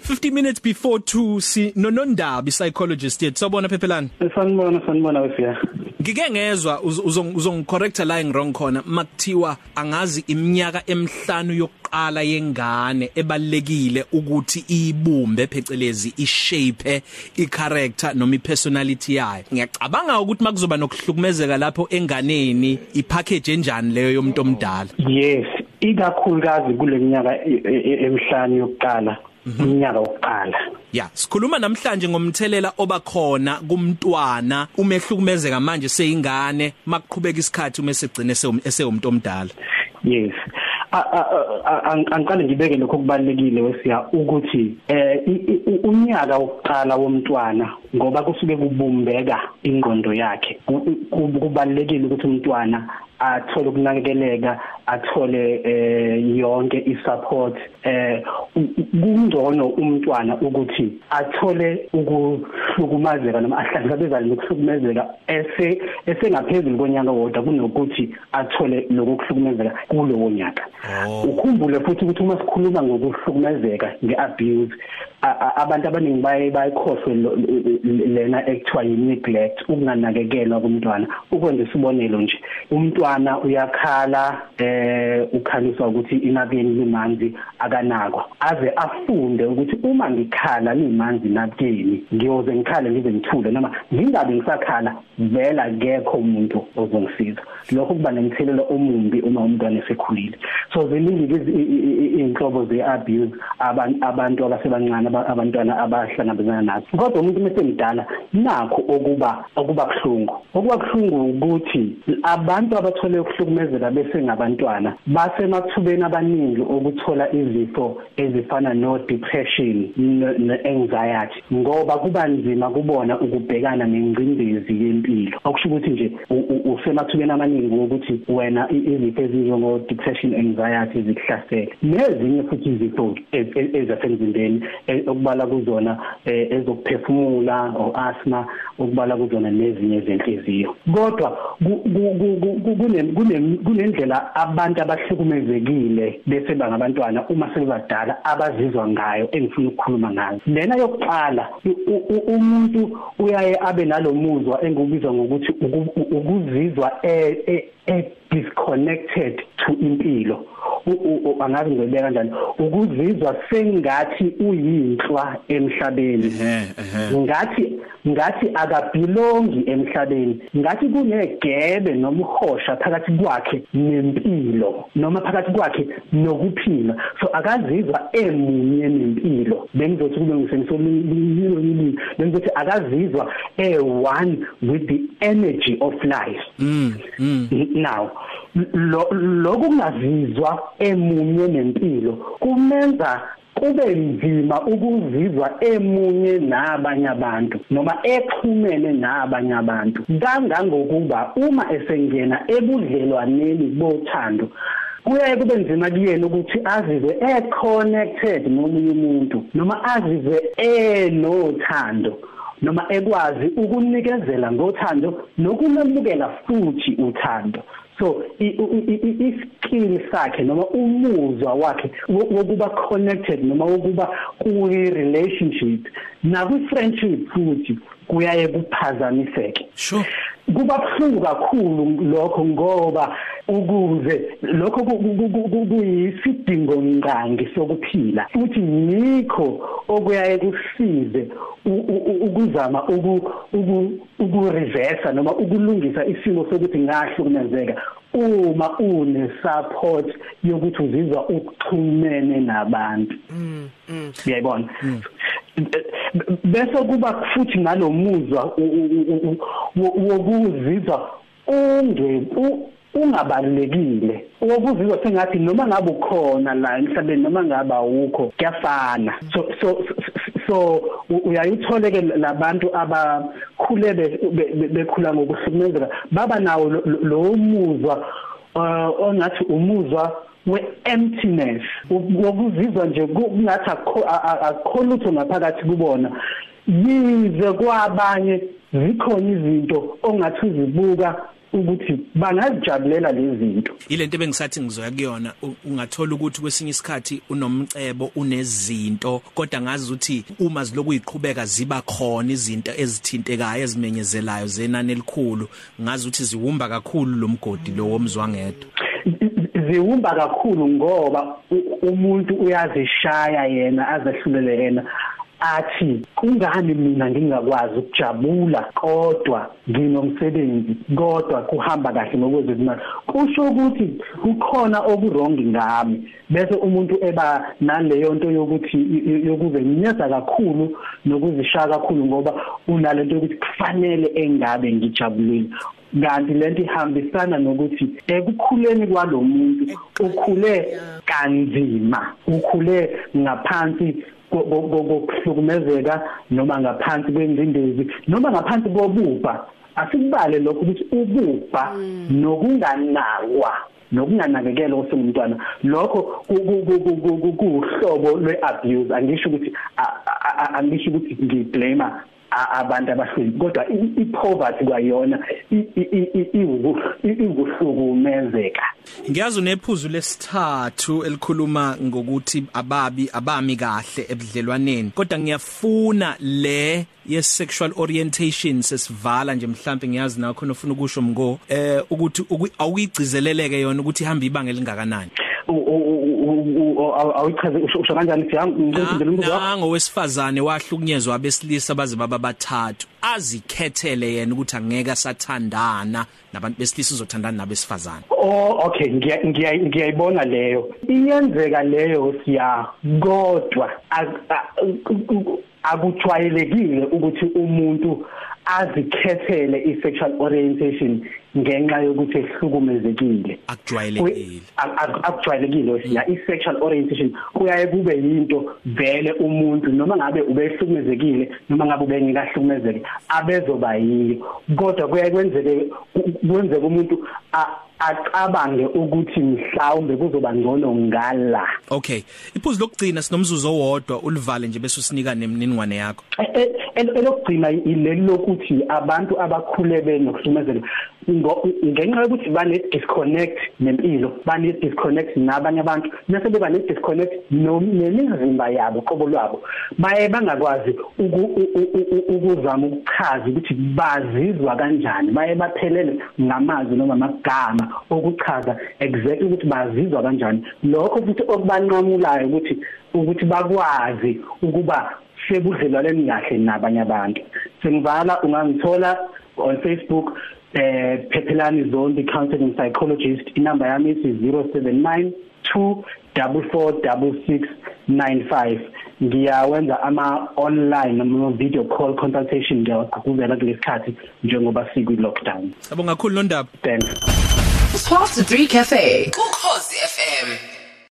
50 minutes before 2 si nonondaba psychologist yethu. Sabona phephelana sanibona sanibona wesiya ngike ngezwa uzongicorrecta la ngirong khona. Makuthiwa angazi iminyaka emhlanu yokuqala yengane ebalekile ukuthi ibumbe phecelezi ishape icharacter noma ipersonality yayo. Ngiyacabanga ukuthi makuzoba nokuhlukumezeka lapho enganeni ipackage enjani leyo yomuntu omdala? Yes ikakhulukazi kuleminyaka e, e, e, emhlanu yokuqala. Umnyaka wokuqala Ya, sikhuluma namhlanje ngomthelela obakhona kumntwana umehlukumezeka manje seyingane makuqhubeka isikhathi uma segcine esewumuntu omdala. Yes. angiqale ngibeke lokho kubalekile wesiya ukuthi eh unyaka wokuqala womntwana ngoba kusuke kubumbeka ingqondo yakhe kubalekile ukuthi umntwana athole ukunakekeleka athole eh yonke isupport eh kungcono umntwana ukuthi athole ukuhlukumezeka noma ahlangabezane nokuhlukumezeka ese esengaphezulu konyaka wodwa kunokuthi athole lokuhlukumezeka kulowo nyaka oh. ukhumbule futhi ukuthi uma sikhuluma ngokuhlukumezeka ngeabuse abantu abaningi baye bayikhohlwe lena ekuthiwa yi-neglect ukunganakekelwa komntwana ukwenza isibonelo nje umntwana uyakhala eh ukhaliswa ukuthi inabeni limanzi akanakwa. Aze afunde ukuthi uma ngikhala limanzi nabeni ngiyoze ngikhale ngize ngithule noma ngingabe ngisakhala vela akekho umuntu ozongisiza. Lokho kuba nemthelela omumbi uma umntwana esekhulile. So ziningi izinhlobo ze-abuse abantu abasebancane abantwana abahlangabezana nazo. Kodwa umuntu mesemdala nakho okuba okuba kuhlungu okuba kuhlungu ukuthi abantu abathole ukuhlukumezeka bese ngabantwana. Basemathubeni abaningi okuthola izifo ezifana no depression ne anxiety ngoba kuba nzima kubona ukubhekana nengcindezi yempilo. Okusho ukuthi nje usemathubeni amaningi ukuthi wena izifo ezinjengo depression anxiety zikuhlasele. Nezinye futhi izifo ezasemzimbeni okubala kuzona eh, ezokuphefumula o asthma okubala kuzona nezinye izenhliziyo kodwa kunendlela abantu abahlukumezekile bese bangabantwana uma sebadala abazizwa ngayo engifuna ukukhuluma ngayo. Lena yokuqala umuntu uyaye abe nalomuzwa engubizwa ngokuthi ukuzizwa e, e disconnected to impilo. Angazi ngibeka kanjani ukuzizwa sengathi uyinhlwa emhlabeni. Ngathi ngathi akabelongi emhlabeni. Ngathi kunegebe nomhosha phakathi kwakhe nempilo noma phakathi kwakhe nokuphila. So akazizwa emunye nempilo. Bengizothi kube ngisemsolini bengizothi akazizwa e one with the energy of life. Mm, mm. now lokhu kungazizwa emunye nempilo kumenza kube nzima ukuzizwa emunye nabanye abantu noma exhumene nabanye abantu. Kangangokuba uma esengena ebudlelwaneni bothando kuyaye kube nzima kuyena ukuthi azizwe e-connected nomunye umuntu noma azizwe enothando noma ekwazi ukunikezela ngothando nokunamukela futhi uthando. So iskill sakhe noma umuzwa wakhe wokuba connected noma wokuba kuyi relationship na ku friendship futhi kuyaye kuphazamiseke. Sure. Kuba buhlungu kakhulu lokho ngoba ukuze lokho kuyisidingo nqangi sokuphila. Futhi yikho okuyaye kusize ukuzama ukureversa noma ukulungisa isimo sokuthi ngahlukumezeka uma une support yokuthi uzizwa ukuxhumene nabantu. Mm, mm. uyayibona? Bese kuba futhi nalomuzwa wokuzizwa unge ungabalekile ukuzizwa sengathi noma ngabe ukhona la emhlabeni noma ngabe awukho kuyafana. So so so uyayithole ke labantu abakhule bekhula ngokuhlukumezeka. Baba nawo lo muzwa ongathi umuzwa we-emptiness. Wokuzizwa nje kungathi akho lutho ngaphakathi kubona. Yize kwabanye zikhona izinto ongathi uzibuka ukuthi bangazijabulela lezi zinto. Ilento ebengisathi ngizoya kuyona ungathola ukuthi kwesinye isikhathi unomcebo unezinto kodwa ngazi ukuthi uma ziloku iqhubeka ziba khona izinto ezithintekayo ezimenyezelayo zenani elikhulu ngazi ukuthi ziwumba kakhulu lo mgodi lo womzwangedwa. Ziwumba kakhulu ngoba umuntu uyazishaya yena azehlulele yena. Athi kungani mina ngingakwazi ukujabula kodwa nginomsebenzi kodwa kuhamba kahle ngokwezimali kusho ukuthi kukhona okurongi ngami. Bese umuntu eba naleyo nto yokuthi yokuzenyeza kakhulu nokuzishaya kakhulu ngoba unalento yokuthi kufanele engabe ngijabulile. Kanti lento ihambisana nokuthi ekukhuleni kwalomuntu ukhule kanzima ukhule ngaphansi kokuhlukumezeka noma ngaphansi kwengcindezi noma ngaphansi kobubha. Asikubale lokho ukuthi ububha nokunganakwa nokunganakekelwa osengumntwana lokho kuhlobo lweabuse. Angisho ukuthi angisho ukuthi ngiblame abantu abahlweli kodwa ipoverty kwayona iwukuhlukumezeka ngiyazi unephuzu lesithathu elikhuluma ngokuthi ababi abami kahle ebudlelwaneni. Kodwa ngiyafuna le ye sexual orientation sesivala nje mhlambe ngiyazi nakho nofuna ukusho mngo eh ukuthi awuyigcizeleleke yona ukuthi ihamba ibanga elingakanani? Awuchaze usho kanjani? Siyangizindlela umbuzo nango wesifazane wahlukunyezwa abesilisa baze baba bathathu. Azikhethele yena ukuthi angeke asathandana nabantu besilisa uzothandana nabesifazane. Oh okay. Ngiyayibona leyo. Iyenzeka leyo siya kodwa akujwayelekile ukuthi umuntu azikhethele i-sexual orientation ngenxa yokuthi ehlukumezekile. Akujwayelekile. Akujwayelekile siya i-sexual orientation kuyaye kube yinto vele umuntu noma ngabe ubehlukumezekile noma ngabe ubengekahlukumezeki abezoba yiyo kodwa kuyaye kwenzeke kwenzeke umuntu acabange ukuthi mhlawumbe kuzoba ngcono ngala. Okay. Iphuzu lokugcina sinomzuzu owodwa ulivale nje bese usinika nemniningwane yakho. Elokugcina ileli lokuthi abantu abakhule benokuhlukumezeka ngenxa yokuthi bane disconnect nempilo bane disconnect nabanye abantu bese beba ne disconnect nemizimba yabo qobo lwabo baye bangakwazi ukuzama ukuchaza ukuthi bazizwa kanjani baye baphelele ngamazwi noma amagama okuchaza exactly ukuthi bazizwa kanjani. Lokho futhi okubanqamulayo ukuthi ukuthi bakwazi ukuba sebudlelwaneni kahle nabanye abantu. Sengivala ungangithola on Facebook eh Phephelani Zondi counseling psychologist. Inamba yami ithi 079 2446695 ngiyawenza ama online noma video call consultation ngiyaqhubeka kulesikhathi njengoba sikwi lockdown Sabonga kakhulu Nondaba thanks. 12 to 3 cafe ukhosi FM